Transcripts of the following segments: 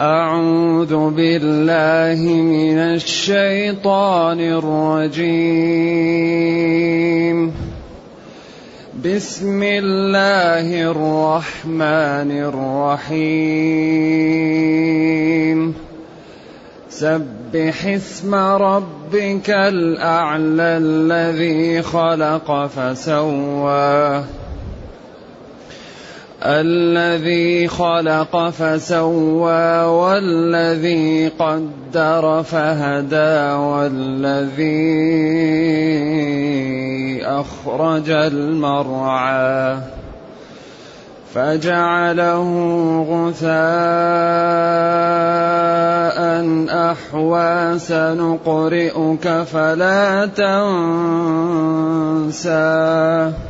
أعوذ بالله من الشيطان الرجيم. بسم الله الرحمن الرحيم. سبح اسم ربك الأعلى الذي خلق فسواه الذي خلق فسوى والذي قدر فهدى والذي أخرج المرعى فجعله غثاء أحوى سنقرئك فلا تنسى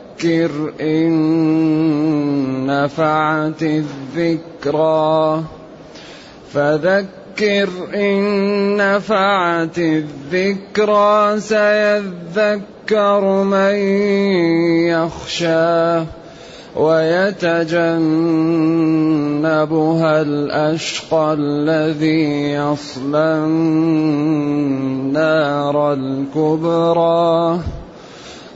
فذكر إن نفعت الذكرى. فذكر إن نفعت الذكرى سيذكر من يخشى ويتجنبها الأشقى الذي يصلى النار الكبرى.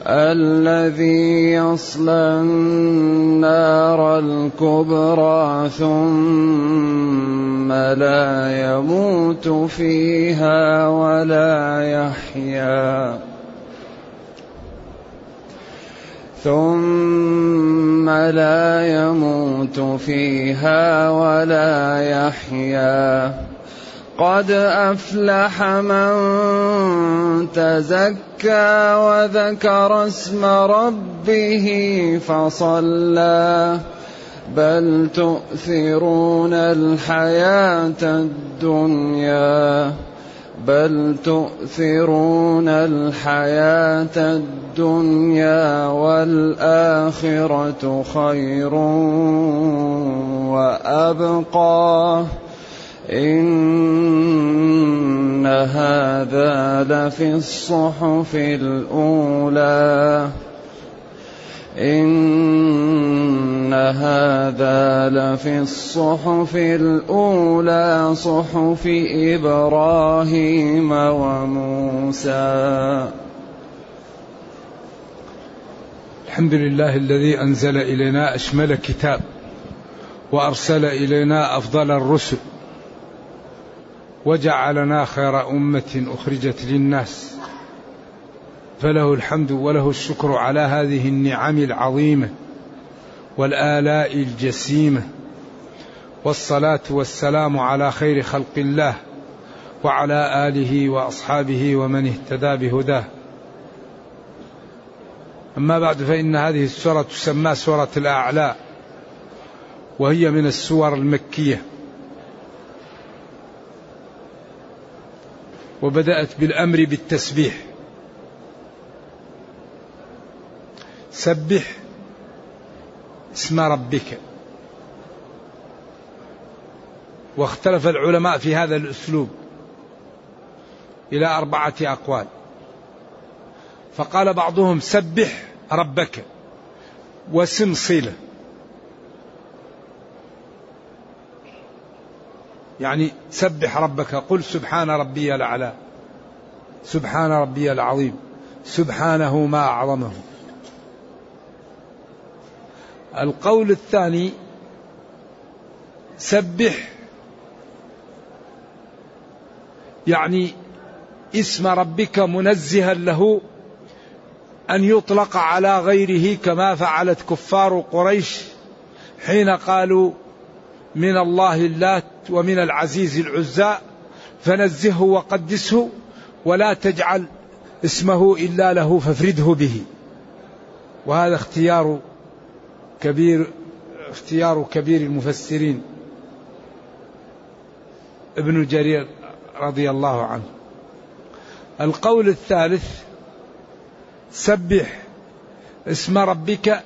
الذي يصلى النار الكبرى ثم لا يموت فيها ولا يحيا. ثم لا يموت فيها ولا يحيا. قد أفلح من تزكى وذكر اسم ربه فصلى. بل تؤثرون الحياة الدنيا. بل تؤثرون الحياة الدنيا والآخرة خير وأبقى. إن هذا لفي الصحف الأولى. إن هذا لفي الصحف الأولى صحف إبراهيم وموسى. الحمد لله الذي أنزل إلينا أشمل كتاب وأرسل إلينا أفضل الرسل. وجعلنا خير أمة أخرجت للناس. فله الحمد وله الشكر على هذه النعم العظيمة والآلاء الجسيمة. والصلاة والسلام على خير خلق الله وعلى آله وأصحابه ومن اهتدى بهداه. أما بعد فإن هذه السورة تسمى سورة الأعلى وهي من السور المكية. وبدأت بالأمر بالتسبيح. سبح اسم ربك. واختلف العلماء في هذا الأسلوب إلى أربعة أقوال. فقال بعضهم سبح ربك وسم صلة. يعني سبح ربك قل سبحان ربي الأعلى سبحان ربي العظيم سبحانه ما أعظمه. القول الثاني سبح يعني اسم ربك منزها له أن يطلق على غيره كما فعلت كفار قريش حين قالوا من الله اللات ومن العزيز العزى فنزهه وقدسه ولا تجعل اسمه إلا له فافرده به. وهذا اختيار كبير اختيار كبير المفسرين. ابن جرير رضي الله عنه. القول الثالث سبح اسم ربك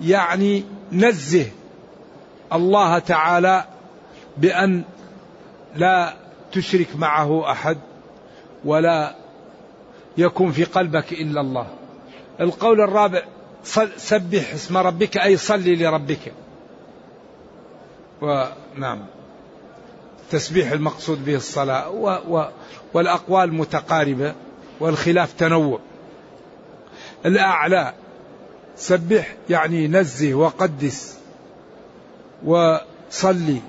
يعني نزه الله تعالى بأن لا تشرك معه أحد ولا يكون في قلبك إلا الله. القول الرابع سبح اسم ربك أي صلي لربك. ونعم التسبيح المقصود به الصلاة و و والأقوال متقاربة والخلاف تنوع. الأعلى سبح يعني نزه وقدس. وصلي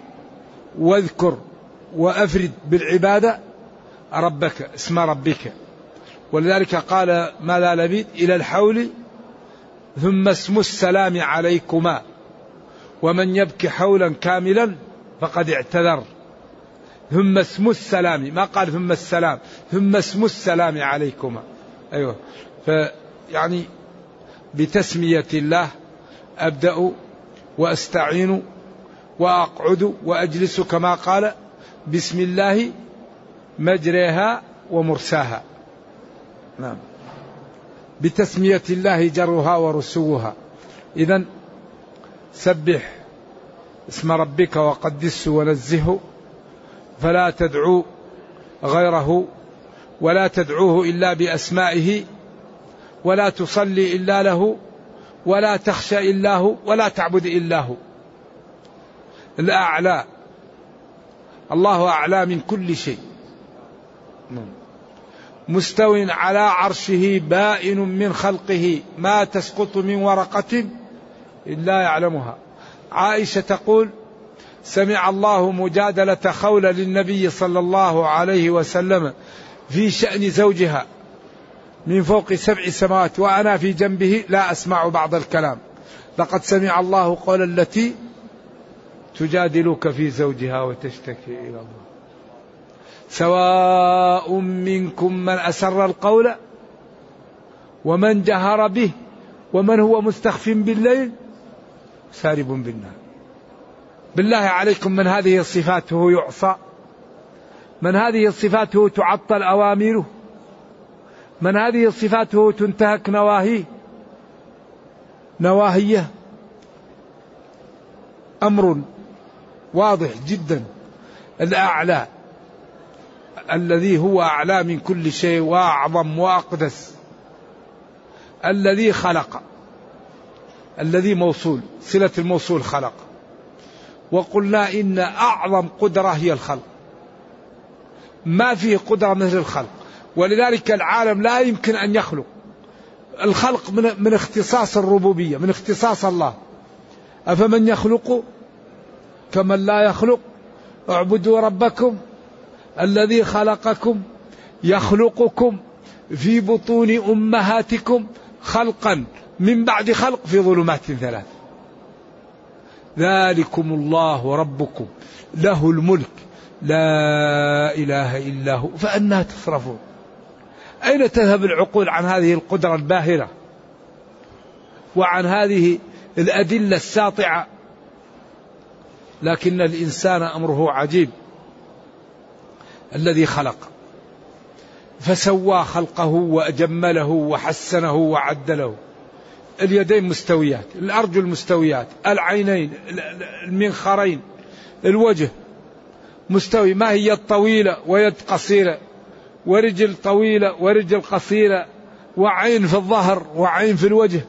واذكر وأفرد بالعبادة ربك اسم ربك. ولذلك قال ما لا لبيد إلى الحول ثم اسم السلام عليكما. ومن يبكي حولا كاملا فقد اعتذر. ثم اسم السلام ما قال ثم السلام ثم اسم السلام عليكما. أيوة. فيعني بتسمية الله أبدأ وأستعين وأقعد وأجلس كما قال بسم الله مجريها ومرساها. نعم. بتسمية الله جرها ورسوها. إذا سبح اسم ربك وقدسه ونزهه فلا تدعو غيره ولا تدعوه إلا بأسمائه ولا تصلي إلا له ولا تخشى إلا هو ولا تعبد إلا هو. الأعلى. الله أعلى من كل شيء. مستو على عرشه بائن من خلقه. ما تسقط من ورقة إلا يعلمها. عائشة تقول سمع الله مجادلة خولة للنبي صلى الله عليه وسلم في شأن زوجها من فوق سبع سماوات وأنا في جنبه لا أسمع بعض الكلام. لقد سمع الله قول التي تجادلك في زوجها وتشتكي إلى الله. سواء منكم من أسر القول ومن جهر به ومن هو مستخف بالليل سارب بالنار. بالله عليكم من هذه صفاته يعصى من هذه صفاته تعطل أوامره من هذه صفاته تنتهك نواهيه نواهيه. أمر واضح جدا. الأعلى الذي هو أعلى من كل شيء وأعظم وأقدس. الذي خلق. الذي موصول صلة الموصول خلق. وقلنا إن أعظم قدرة هي الخلق. ما فيه قدرة مثل الخلق. ولذلك العالم لا يمكن أن يخلق. الخلق من, من اختصاص الربوبية من اختصاص الله. أفمن يخلق؟ كمن لا يخلق اعبدوا ربكم الذي خلقكم يخلقكم في بطون أمهاتكم خلقا من بعد خلق في ظلمات ثلاث. ذلكم الله ربكم له الملك لا إله إلا هو. فانى تصرفون. أين تذهب العقول عن هذه القدرة الباهرة؟ وعن هذه الأدلة الساطعة؟ لكن الإنسان أمره عجيب. الذي خلق. فسوى خلقه وأجمله وحسنه وعدله. اليدين مستويات الأرجل مستويات العينين المنخرين الوجه مستوي. ما هي طويلة ويد قصيرة ورجل طويلة ورجل قصيرة وعين في الظهر وعين في الوجه.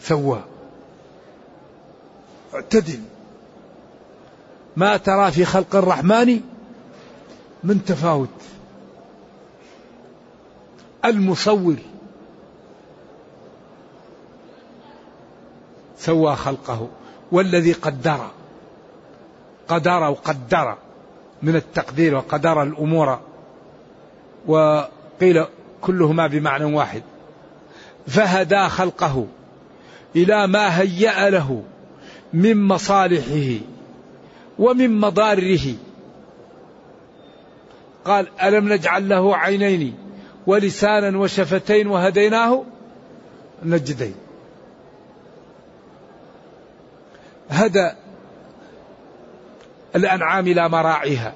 سوى. اعتدل ما ترى في خلق الرحمن من تفاوت. المصور سوى خلقه والذي قدر قدر وقدر من التقدير وقدر الأمور. وقيل كلهما بمعنى واحد. فهدى خلقه إلى ما هيأ له. من مصالحه ومن مضاره. قال ألم نجعل له عينين ولسانا وشفتين وهديناه النجدين. هدى الأنعام إلى مراعيها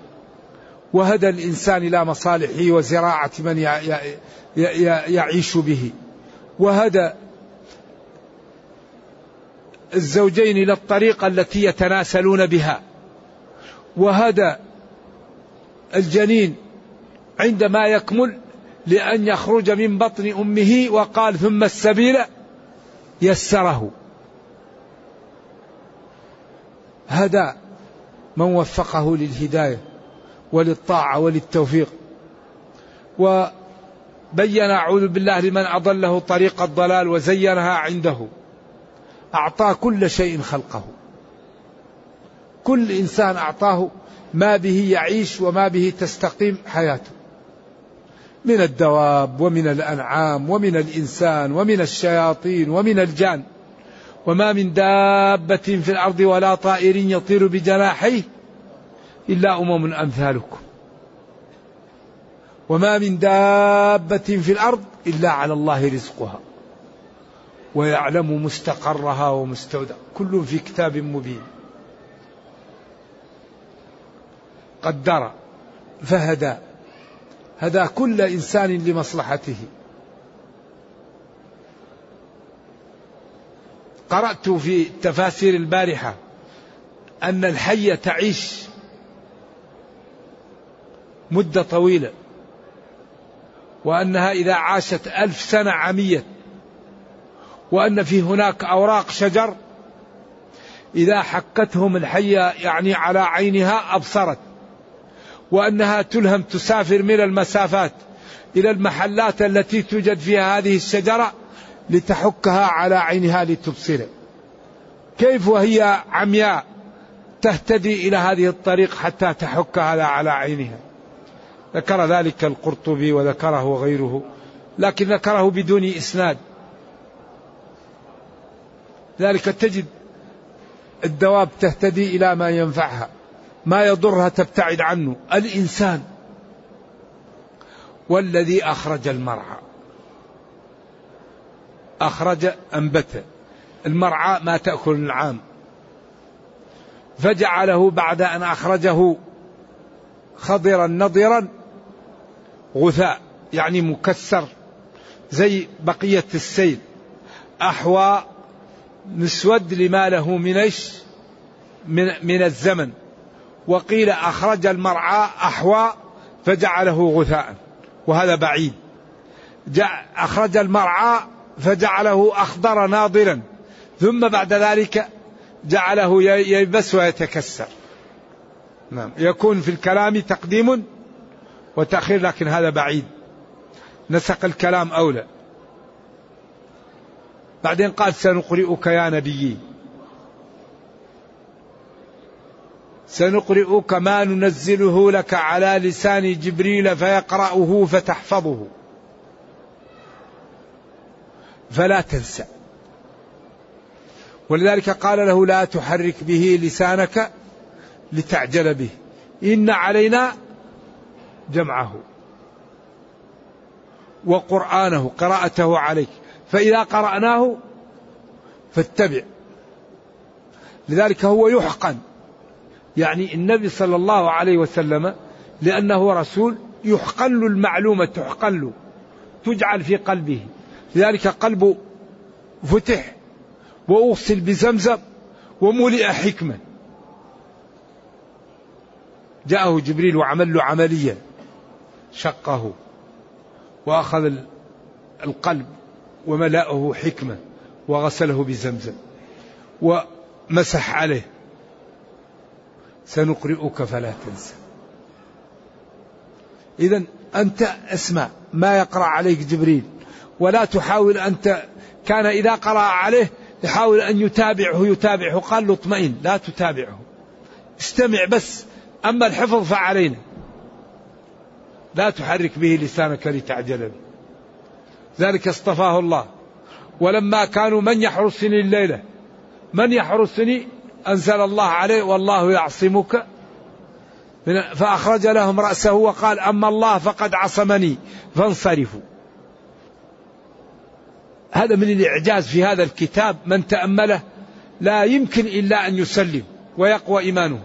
وهدى الإنسان إلى مصالحه وزراعة من يعيش به وهدى الزوجين إلى الطريقة التي يتناسلون بها. وهدى الجنين عندما يكمل لأن يخرج من بطن أمه وقال ثم السبيل يسره. هدى من وفقه للهداية وللطاعة وللتوفيق. وبين أعوذ بالله لمن أضله طريق الضلال وزينها عنده. أعطى كل شيء خلقه. كل إنسان أعطاه ما به يعيش وما به تستقيم حياته. من الدواب ومن الأنعام ومن الإنسان ومن الشياطين ومن الجان. وما من دابة في الأرض ولا طائر يطير بجناحيه إلا أمم أمثالكم. وما من دابة في الأرض إلا على الله رزقها. ويعلم مستقرها ومستودع. كل في كتاب مبين. قدر فهدى هدى كل إنسان لمصلحته. قرأت في تفاسير البارحة أن الحيه تعيش مدة طويلة وأنها إذا عاشت ألف سنة عميت وأن في هناك أوراق شجر إذا حكتهم الحية يعني على عينها أبصرت وأنها تلهم تسافر من المسافات إلى المحلات التي توجد فيها هذه الشجرة لتحكها على عينها لتبصر. كيف وهي عمياء تهتدي إلى هذه الطريق حتى تحك هذا على عينها؟ ذكر ذلك القرطبي وذكره غيره لكن ذكره بدون إسناد. ذلك تجد الدواب تهتدي إلى ما ينفعها ما يضرها تبتعد عنه الإنسان والذي أخرج المرعى. أخرج أنبت المرعى ما تأكل العام. فجعله بعد أن أخرجه خضرا نضرا غثاء يعني مكسر زي بقية السيل أحوى مسود لما له من إيش؟ من من الزمن. وقيل أخرج المرعى أحوى فجعله غثاء. وهذا بعيد. أخرج المرعى فجعله أخضر ناضلا ثم بعد ذلك جعله ييبس ويتكسر. نعم. يكون في الكلام تقديم وتأخير لكن هذا بعيد. نسق الكلام أولى. بعدين قال سنقرئك يا نبيي سنقرئك ما ننزله لك على لسان جبريل فيقرأه فتحفظه. فلا تنسى. ولذلك قال له لا تحرك به لسانك لتعجل به. إن علينا جمعه. وقرآنه قراءته عليك. فإذا قرأناه فاتبع. لذلك هو يحقن. يعني النبي صلى الله عليه وسلم لأنه رسول يحقل المعلومة تحقل تجعل في قلبه. لذلك قلبه فتح وأغسل بزمزم وملئ حكمة. جاءه جبريل وعمل له عملية. شقه. وأخذ القلب. وملأه حكمة وغسله بزمزم ومسح عليه. سنقرئك فلا تنسى. إذا أنت اسمع ما يقرأ عليك جبريل ولا تحاول أنت كان إذا قرأ عليه يحاول أن يتابعه يتابعه. قال له اطمئن لا تتابعه. استمع بس أما الحفظ فعلينا. لا تحرك به لسانك لتعجل به. ذلك اصطفاه الله. ولما كانوا من يحرسني الليلة من يحرسني أنزل الله عليه والله يعصمك. فأخرج لهم رأسه وقال أما الله فقد عصمني فانصرفوا. هذا من الإعجاز في هذا الكتاب من تأمله لا يمكن إلا أن يسلم ويقوى إيمانه.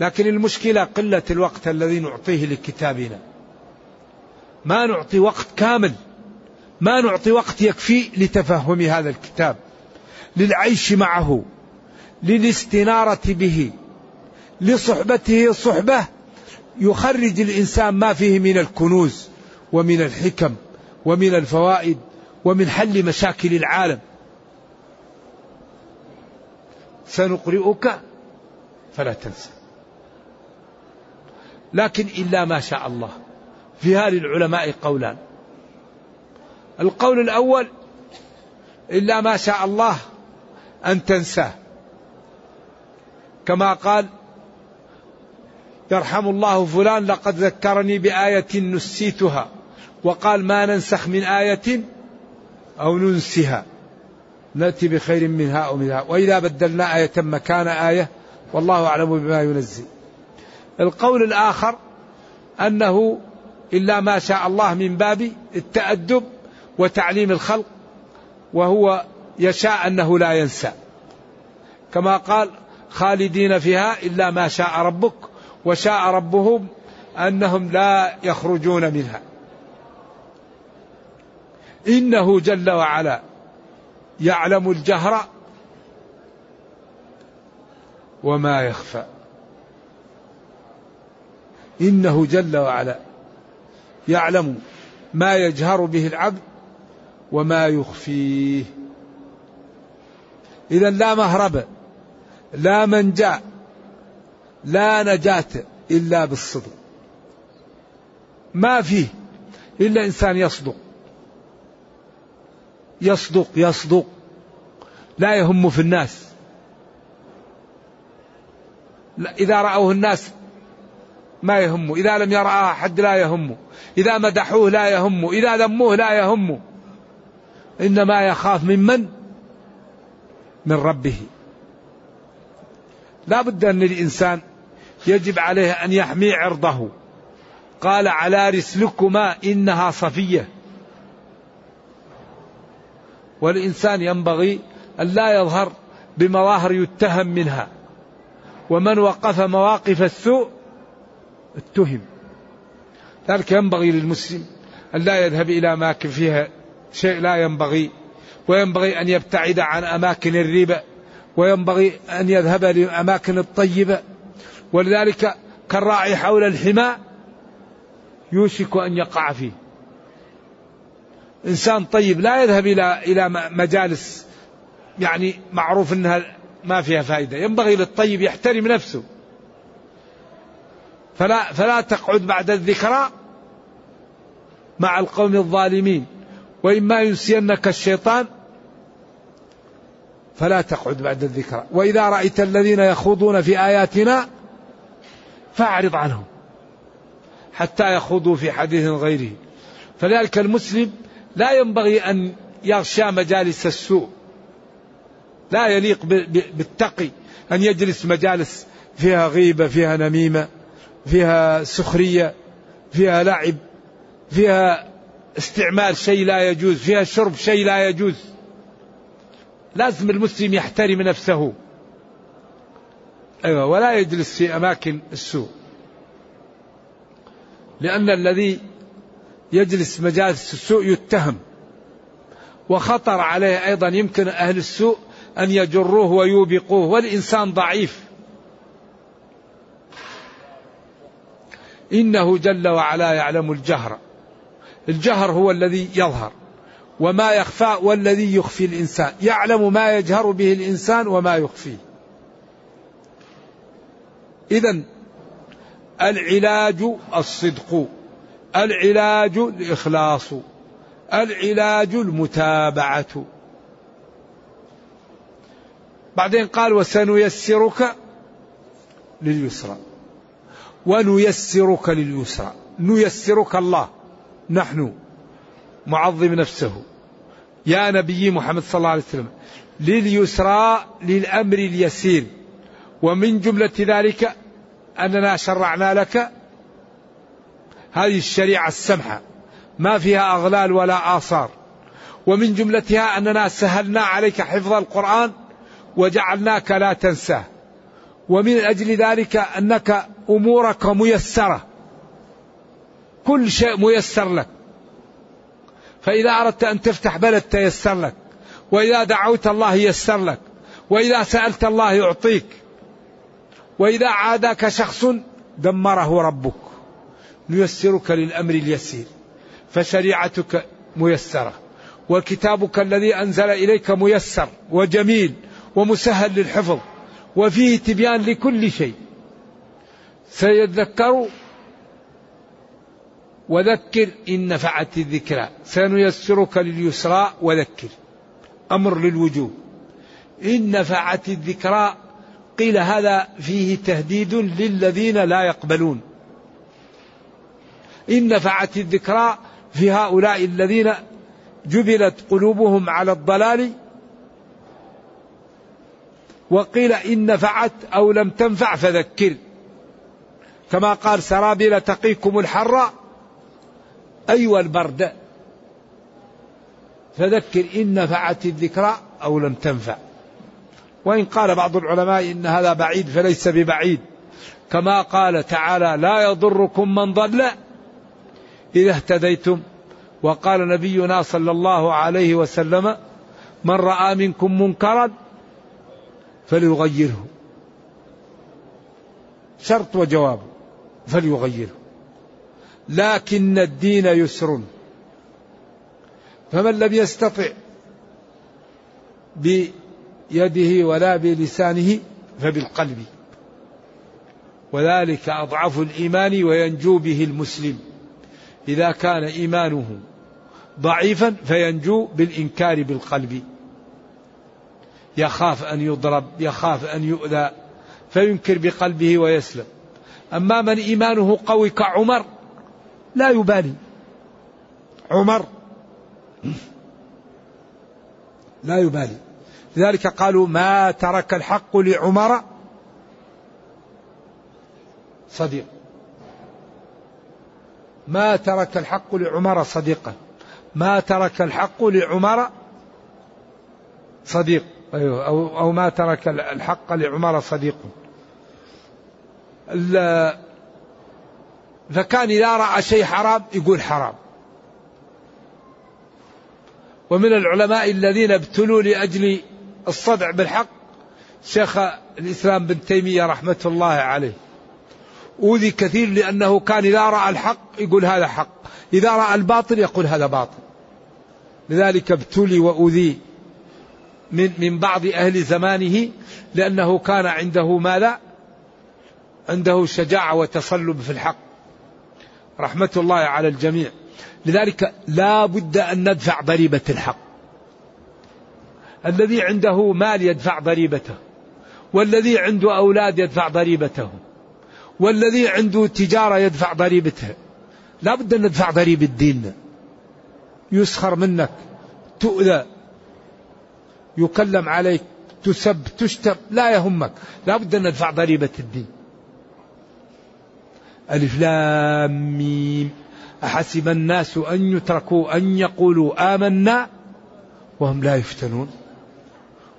لكن المشكلة قلة الوقت الذي نعطيه لكتابنا. ما نعطي وقت كامل ما نعطي وقت يكفي لتفهم هذا الكتاب للعيش معه للاستنارة به لصحبته صحبة يخرج الإنسان ما فيه من الكنوز ومن الحكم ومن الفوائد ومن حل مشاكل العالم. سنقرئك؟ فلا تنسى. لكن إلا ما شاء الله. في هذه العلماء قولان. القول الأول إلا ما شاء الله أن تنساه. كما قال يرحم الله فلان لقد ذكرني بآية نسيتها وقال ما ننسخ من آية أو ننسها. نأتي بخير منها أو منها وإذا بدلنا آية مكان آية والله أعلم بما ينزل. القول الآخر أنه إلا ما شاء الله من باب التأدب وتعليم الخلق وهو يشاء أنه لا ينسى. كما قال خالدين فيها إلا ما شاء ربك وشاء ربهم أنهم لا يخرجون منها. إنه جل وعلا يعلم الجهر وما يخفى. إنه جل وعلا يعلم ما يجهر به العبد وما يخفيه. إذا لا مهرب لا منجا لا نجاة إلا بالصدق. ما فيه إلا إنسان يصدق. يصدق يصدق. لا يهم في الناس. إذا رأوه الناس ما يهمه. إذا لم يرى أحد لا يهمه. إذا مدحوه لا يهمه. إذا ذموه لا يهمه. إنما يخاف ممن من؟ ربه. لا بد أن الإنسان يجب عليه أن يحمي عرضه. قال على رسلكما إنها صفية. والإنسان ينبغي أن لا يظهر بمظاهر يتهم منها. ومن وقف مواقف السوء اتهم. ذلك ينبغي للمسلم أن لا يذهب إلى أماكن فيها شيء لا ينبغي وينبغي أن يبتعد عن أماكن الربا وينبغي أن يذهب للأماكن الطيبة. ولذلك كالراعي حول الحمى يوشك أن يقع فيه. إنسان طيب لا يذهب إلى إلى مجالس يعني معروف أنها ما فيها فائدة ينبغي للطيب يحترم نفسه. فلا فلا تقعد بعد الذكرى مع القوم الظالمين. وإما ينسينك الشيطان فلا تقعد بعد الذكرى. وإذا رأيت الذين يخوضون في آياتنا فأعرض عنهم حتى يخوضوا في حديث غيره. فذلك المسلم لا ينبغي أن يغشى مجالس السوء. لا يليق بالتقي. أن يجلس مجالس فيها غيبة فيها نميمة فيها سخرية فيها لعب فيها استعمال شيء لا يجوز فيها شرب شيء لا يجوز. لازم المسلم يحترم نفسه. أيوة ولا يجلس في أماكن السوء. لأن الذي يجلس مجالس السوء يتهم. وخطر عليه أيضا يمكن أهل السوء أن يجروه ويوبقوه والإنسان ضعيف. إنه جل وعلا يعلم الجهر. الجهر هو الذي يظهر. وما يخفى والذي يخفي الإنسان. يعلم ما يجهر به الإنسان وما يخفيه. إذا العلاج الصدق. العلاج الإخلاص. العلاج المتابعة. بعدين قال وسنيسرك لليسرى. ونيسرك لليسرى. نيسرك الله. نحن معظم نفسه. يا نبي محمد صلى الله عليه وسلم لليسرى للأمر اليسير. ومن جملة ذلك أننا شرعنا لك هذه الشريعة السمحة. ما فيها أغلال ولا آثار. ومن جملتها أننا سهلنا عليك حفظ القرآن وجعلناك لا تنساه. ومن أجل ذلك أنك أمورك ميسرة. كل شيء ميسر لك. فإذا أردت أن تفتح بلد تيسر لك. وإذا دعوت الله يسر لك. وإذا سألت الله يعطيك. وإذا عاداك شخص دمره ربك. نيسرك للأمر اليسير. فشريعتك ميسرة. وكتابك الذي أنزل إليك ميسر وجميل ومسهل للحفظ. وفيه تبيان لكل شيء. سيذكر وذكر إن نفعت الذكرى. سنيسرك لليسرى وذكر. أمر للوجوب. إن نفعت الذكرى قيل هذا فيه تهديد للذين لا يقبلون. إن نفعت الذكرى في هؤلاء الذين جبلت قلوبهم على الضلال. وقيل إن نفعت أو لم تنفع فذكر. كما قال سرابيل تقيكم الحر أيوة البرد. فذكر إن نفعت الذكرى أو لم تنفع. وإن قال بعض العلماء إن هذا بعيد فليس ببعيد. كما قال تعالى لا يضركم من ضل إذا اهتديتم. وقال نبينا صلى الله عليه وسلم من رأى منكم منكرا فليغيره. شرط وجواب فليغيره. لكن الدين يسر. فمن لم يستطع بيده ولا بلسانه فبالقلب. وذلك أضعف الإيمان وينجو به المسلم. إذا كان إيمانه ضعيفا فينجو بالإنكار بالقلب. يخاف أن يضرب يخاف أن يؤذى فينكر بقلبه ويسلم. أما من إيمانه قوي كعمر لا يبالي. عمر. لا يبالي. لذلك قالوا ما ترك الحق لعمر. صديق. ما ترك الحق لعمر صديقا. ما ترك الحق لعمر صديق. أيوه. أو, أو ما ترك الحق لعمر صديق. فكان إذا رأى شيء حرام يقول حرام. ومن العلماء الذين ابتلوا لأجل الصدع بالحق شيخ الإسلام بن تيمية رحمة الله عليه. أوذي كثير لأنه كان إذا رأى الحق يقول هذا حق. إذا رأى الباطل يقول هذا باطل. لذلك ابتلي وأوذي من, من بعض أهل زمانه لأنه كان عنده ماذا؟ عنده شجاعة وتصلب في الحق. رحمة الله على الجميع. لذلك لا بد أن ندفع ضريبة الحق. الذي عنده مال يدفع ضريبته والذي عنده أولاد يدفع ضريبته والذي عنده تجارة يدفع ضريبته. لا بد أن ندفع ضريبة ديننا يسخر منك تؤذى يكلم عليك تسب تشتم لا يهمك. لا بد أن ندفع ضريبة الدين. ألف لام ميم. أحسب الناس أن يتركوا أن يقولوا آمنا وهم لا يفتنون.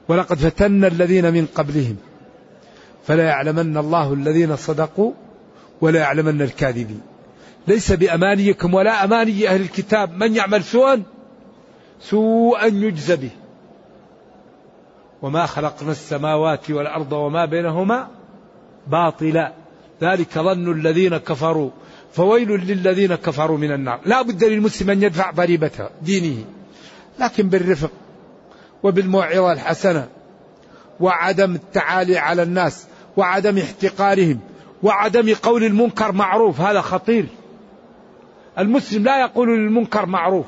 ولقد فتنا الذين من قبلهم. فلا يعلمن الله الذين صدقوا ولا يعلمن الكاذبين. ليس بأمانيكم ولا أماني أهل الكتاب من يعمل سوءا سوءا يجزى به. وما خلقنا السماوات والأرض وما بينهما باطلا. ذلك ظن الذين كفروا. فويل للذين كفروا من النار. لا بد للمسلم أن يدفع ضريبة دينه. لكن بالرفق وبالموعظة الحسنة وعدم التعالي على الناس وعدم احتقارهم وعدم قول المنكر معروف هذا خطير. المسلم لا يقول للمنكر معروف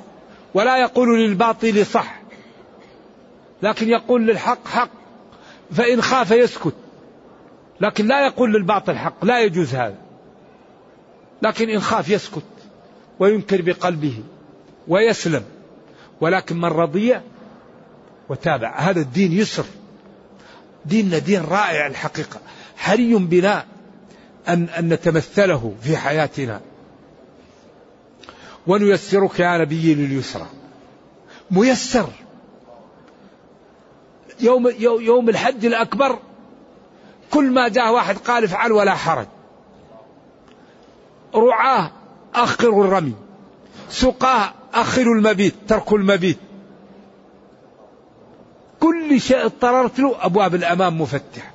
ولا يقول للباطل صح لكن يقول للحق حق فإن خاف يسكت. لكن لا يقول للباطل حق لا يجوز هذا. لكن إن خاف يسكت وينكر بقلبه ويسلم. ولكن من رضي وتابع هذا الدين يسر. ديننا دين رائع الحقيقة. حري بنا أن, أن نتمثله في حياتنا. ونيسرك يا نبي لليسرى. ميسر. يوم يوم الحج الأكبر كل ما جاء واحد قال افعل ولا حرج. رعاه أخروا الرمي سقاه أخروا المبيت تركوا المبيت. كل شيء اضطررت له أبواب الأمام مفتحة.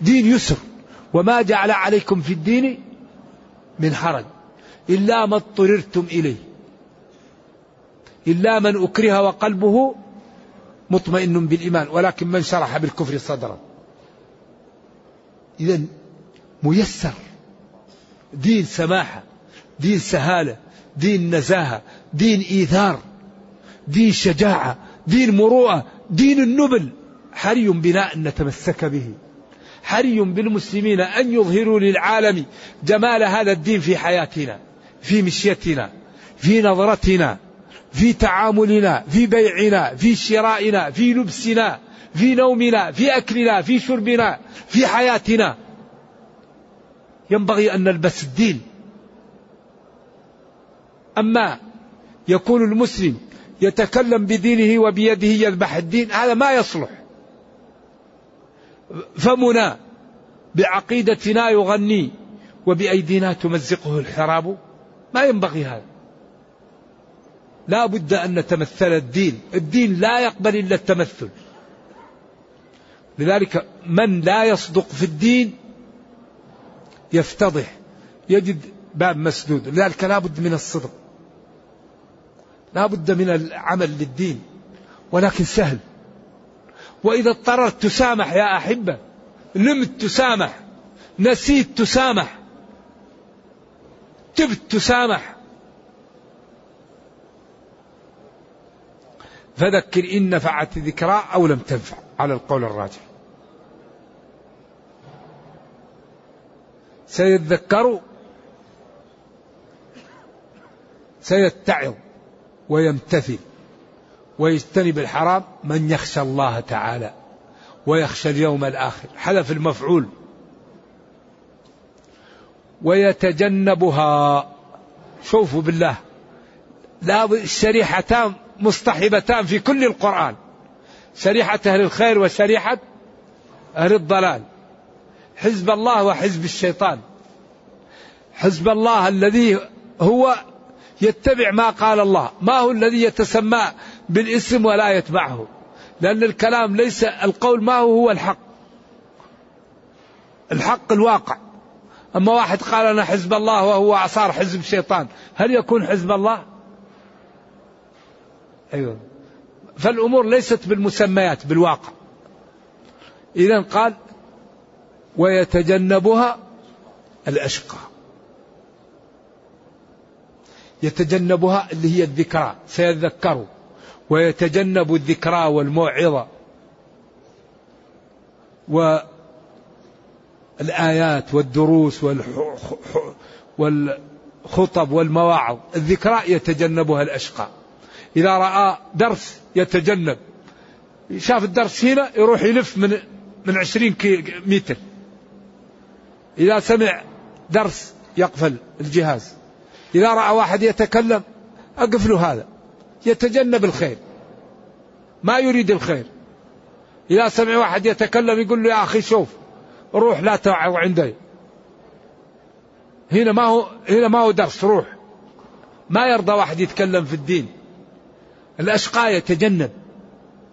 دين يسر. وما جعل عليكم في الدين من حرج. إلا ما اضطررتم إليه. إلا من أكره وقلبه مطمئن بالإيمان. ولكن من شرح بالكفر صدرا. إذا ميسر. دين سماحة دين سهالة دين نزاهة دين إيثار دين شجاعة دين مروءة دين النبل. حري بنا أن نتمسك به. حري بالمسلمين أن يظهروا للعالم جمال هذا الدين في حياتنا في مشيتنا في نظرتنا في تعاملنا في بيعنا في شرائنا في لبسنا. في نومنا في أكلنا في شربنا في حياتنا. ينبغي أن نلبس الدين. أما يكون المسلم يتكلم بدينه وبيده يذبح الدين هذا ما يصلح. فمنا بعقيدتنا يغني وبأيدينا تمزقه الحراب. ما ينبغي هذا. لا بد أن نتمثل الدين. الدين لا يقبل إلا التمثل. لذلك من لا يصدق في الدين يفتضح يجد باب مسدود. لذلك لا بد من الصدق. لا بد من العمل للدين ولكن سهل. وإذا اضطررت تسامح يا أحبة نمت تسامح نسيت تسامح تبت تسامح فذكر إن نفعت ذكرى أو لم تنفع. على القول الراجح. سيذكر سيتعظ ويمتثل ويجتنب الحرام من يخشى الله تعالى ويخشى اليوم الآخر. حذف المفعول. ويتجنبها. شوفوا بالله. لا الشريحتان مصطحبتان في كل القرآن. شريحة أهل الخير وشريحة أهل الضلال. حزب الله وحزب الشيطان. حزب الله الذي هو يتبع ما قال الله ما هو الذي يتسمى بالاسم ولا يتبعه. لأن الكلام ليس القول ما هو هو الحق. الحق الواقع. أما واحد قال أنا حزب الله وهو صار حزب شيطان هل يكون حزب الله؟ أيوة. فالأمور ليست بالمسميات بالواقع. إذا قال ويتجنبها الأشقى. يتجنبها اللي هي الذكرى سيذكر. ويتجنب الذكرى والموعظة. والآيات والدروس والخطب والمواعظ. الذكرى يتجنبها الأشقى. إذا رأى درس يتجنب. شاف الدرس هنا يروح يلف من من عشرين متر. إذا سمع درس يقفل الجهاز. إذا رأى واحد يتكلم أقف له هذا. يتجنب الخير. ما يريد الخير. إذا سمع واحد يتكلم يقول له يا أخي شوف روح لا توعظ عندي. هنا ما هو هنا ما هو درس روح. ما يرضى واحد يتكلم في الدين. الأشقى يتجنب.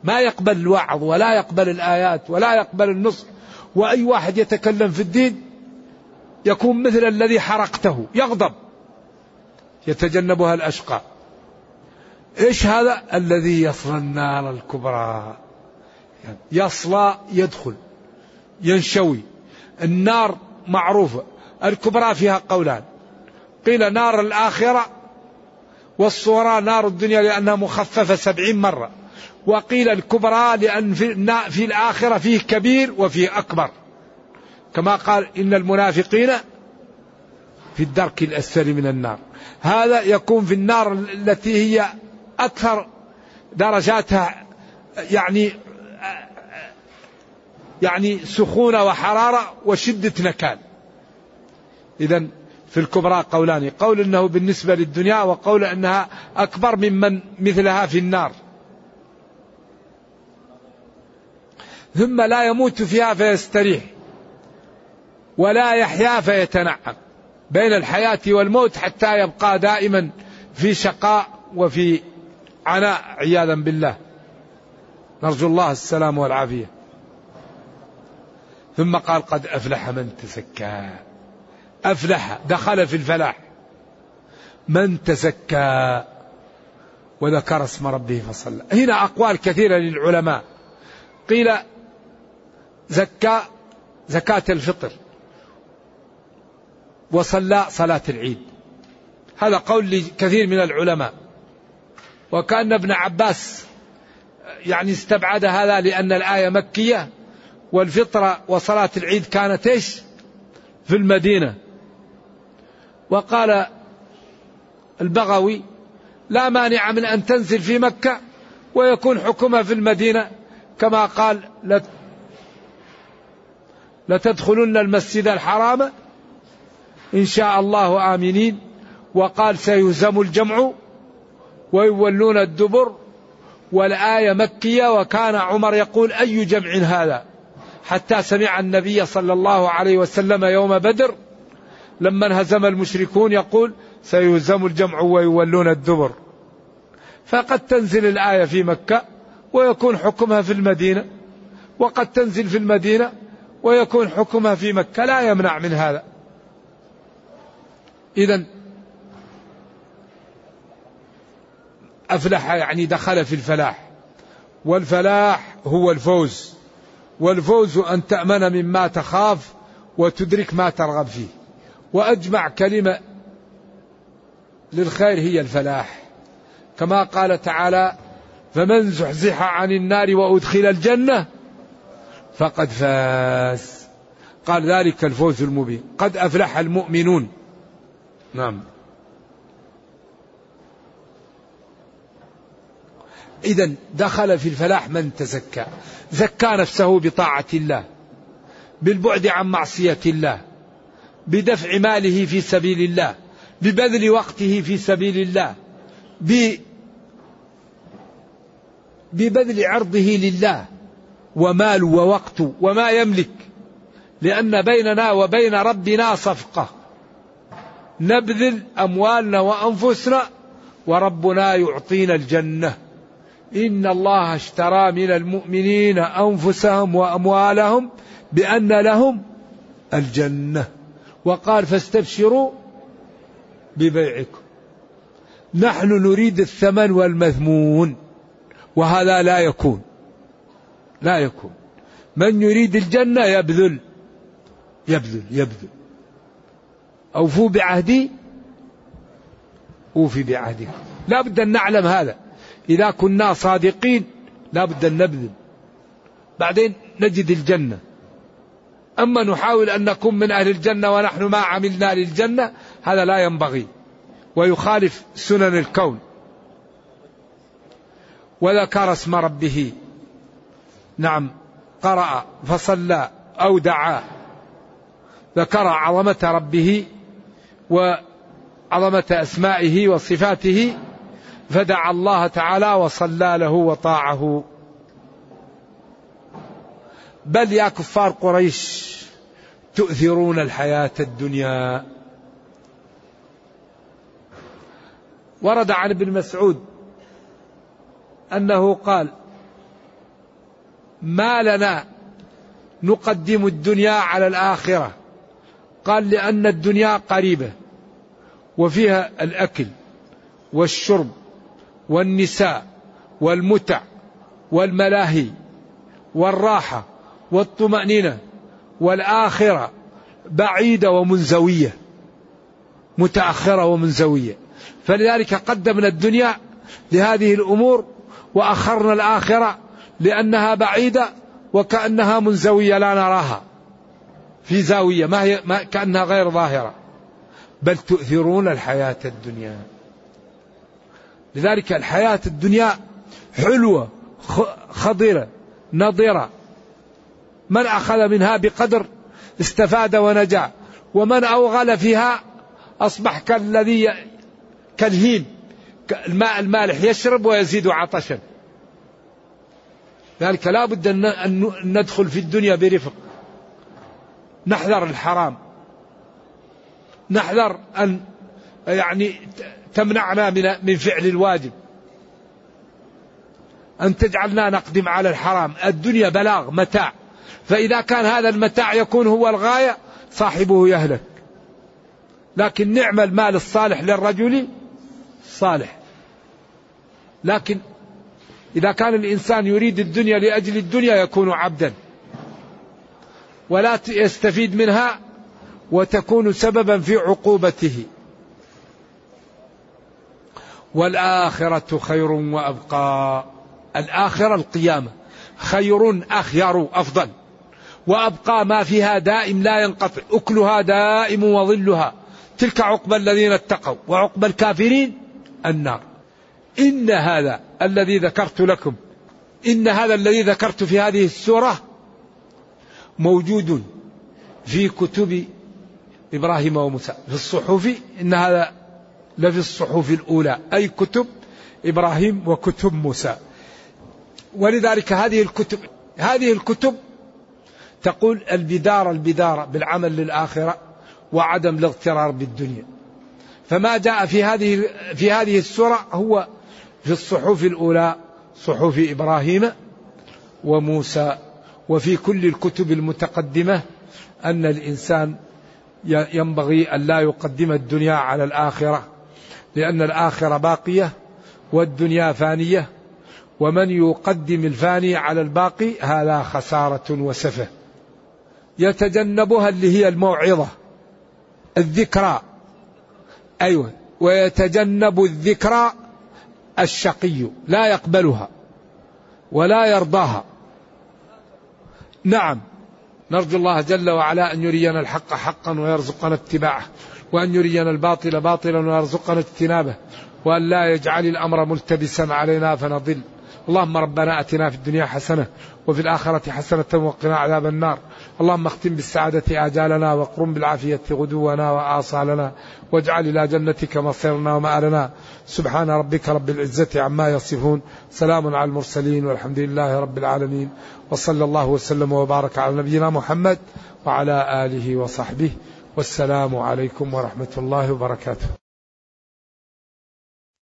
ما يقبل الوعظ ولا يقبل الآيات ولا يقبل النصح. وأي واحد يتكلم في الدين يكون مثل الذي حرقته. يغضب. يتجنبها الأشقى إيش هذا؟ الذي يصلى النار الكبرى. يصلى يدخل ينشوي. النار معروفة. الكبرى فيها قولان. قيل نار الآخرة والصورة نار الدنيا لأنها مخففة سبعين مرة. وقيل الكبرى لأن في, في الآخرة فيه كبير وفيه أكبر. كما قال إن المنافقين في الدرك الأسفل من النار. هذا يكون في النار التي هي أكثر درجاتها يعني يعني سخونة وحرارة وشدة نكال. إذا في الكبرى قولان قول أنه بالنسبة للدنيا وقول أنها أكبر ممن مثلها في النار. ثم لا يموت فيها فيستريح. ولا يحيا فيتنعم بين الحياة والموت حتى يبقى دائما في شقاء وفي عناء عياذا بالله. نرجو الله السلام والعافية. ثم قال قد أفلح من تزكى. أفلح دخل في الفلاح. من تزكى. وذكر اسم ربه فصلى. هنا أقوال كثيرة للعلماء. قيل زكى زكاة الفطر. وصلى صلاة العيد. هذا قول لكثير من العلماء. وكأن ابن عباس يعني استبعد هذا لأن الآية مكية والفطرة وصلاة العيد كانت إيش؟ في المدينة. وقال البغوي لا مانع من أن تنزل في مكة ويكون حكمها في المدينة كما قال لتدخلن المسجد الحرام إن شاء الله آمنين. وقال سيهزم الجمع ويولون الدبر والآية مكية. وكان عمر يقول أي جمع هذا؟ حتى سمع النبي صلى الله عليه وسلم يوم بدر لما انهزم المشركون يقول سيهزم الجمع ويولون الدبر. فقد تنزل الآية في مكة ويكون حكمها في المدينة وقد تنزل في المدينة ويكون حكمها في مكة. لا يمنع من هذا. إذا أفلح يعني دخل في الفلاح والفلاح هو الفوز والفوز أن تأمن مما تخاف وتدرك ما ترغب فيه وأجمع كلمة للخير هي الفلاح. كما قال تعالى فمن زحزح عن النار وأدخل الجنة فقد فاز. قال ذلك الفوز المبين. قد أفلح المؤمنون. نعم. إذا دخل في الفلاح من تزكى؟ زكى نفسه بطاعة الله بالبعد عن معصية الله بدفع ماله في سبيل الله ببذل وقته في سبيل الله ببذل عرضه لله ومال ووقت وما يملك لأن بيننا وبين ربنا صفقة. نبذل أموالنا وأنفسنا وربنا يعطينا الجنة. إن الله اشترى من المؤمنين أنفسهم وأموالهم بأن لهم الجنة. وقال فاستبشروا ببيعكم. نحن نريد الثمن والمذمون. وهذا لا يكون. لا يكون. من يريد الجنة يبذل. يبذل يبذل. أوفوا بعهدي. أوفي بعهدكم لا بد أن نعلم هذا. إذا كنا صادقين لا بد أن نبذل. بعدين نجد الجنة. أما نحاول أن نكون من أهل الجنة ونحن ما عملنا للجنة هذا لا ينبغي. ويخالف سنن الكون. وذكر اسم ربه. نعم. قرأ فصلى أو دعا. ذكر عظمة ربه. وعظمة أسمائه وصفاته فدعا الله تعالى وصلى له وطاعه. بل يا كفار قريش تؤثرون الحياة الدنيا. ورد عن ابن مسعود أنه قال ما لنا نقدم الدنيا على الآخرة قال لأن الدنيا قريبة وفيها الأكل والشرب والنساء والمتع والملاهي والراحة والطمأنينة والآخرة بعيدة ومنزوية متأخرة ومنزوية. فلذلك قدمنا الدنيا لهذه الأمور وأخرنا الآخرة لأنها بعيدة وكأنها منزوية لا نراها. في زاوية ما هي ما كأنها غير ظاهرة. بل تؤثرون الحياة الدنيا. لذلك الحياة الدنيا حلوة خضرة نضرة. من أخذ منها بقدر استفاد ونجا. ومن أوغل فيها أصبح كالذي كالهيم الماء المالح يشرب ويزيد عطشا. ذلك لا بد أن ندخل في الدنيا برفق. نحذر الحرام. نحذر أن يعني تمنعنا من من فعل الواجب. أن تجعلنا نقدم على الحرام. الدنيا بلاغ متاع. فإذا كان هذا المتاع يكون هو الغاية صاحبه يهلك. لكن نعم المال الصالح للرجل صالح. لكن إذا كان الإنسان يريد الدنيا لأجل الدنيا يكون عبدا. ولا يستفيد منها وتكون سببا في عقوبته. والآخرة خير وأبقى. الآخرة القيامة. خير أخير أفضل. وأبقى ما فيها دائم لا ينقطع. أكلها دائم وظلها. تلك عقبى الذين اتقوا. وعقبى الكافرين النار. إن هذا الذي ذكرت لكم. إن هذا الذي ذكرت في هذه السورة موجود في كتب إبراهيم وموسى. في الصحف إن هذا لفي الصحف الأولى أي كتب إبراهيم وكتب موسى. ولذلك هذه الكتب هذه الكتب تقول البدار البدار بالعمل للآخرة وعدم الاغترار بالدنيا. فما جاء في هذه في هذه السورة هو في الصحف الأولى صحف إبراهيم وموسى. وفي كل الكتب المتقدمة أن الإنسان ينبغي أن لا يقدم الدنيا على الآخرة لأن الآخرة باقية والدنيا فانية ومن يقدم الفاني على الباقي هذا خسارة وسفه. يتجنبها اللي هي الموعظة الذكرى. أيوة ويتجنب الذكرى الشقي لا يقبلها ولا يرضاها. نعم. نرجو الله جل وعلا أن يرينا الحق حقا ويرزقنا اتباعه وأن يرينا الباطل باطلا ويرزقنا اجتنابه وأن لا يجعل الأمر ملتبسا علينا فنضل. اللهم ربنا أتنا في الدنيا حسنة وفي الآخرة حسنة وقنا عذاب النار. اللهم اختم بالسعادة آجالنا واقرم بالعافية غدونا وآصالنا واجعل إلى جنتك مصيرنا ومآلنا. سبحان ربك رب العزة عما يصفون. سلام على المرسلين والحمد لله رب العالمين. وصلى الله وسلم وبارك على نبينا محمد وعلى آله وصحبه. والسلام عليكم ورحمة الله وبركاته.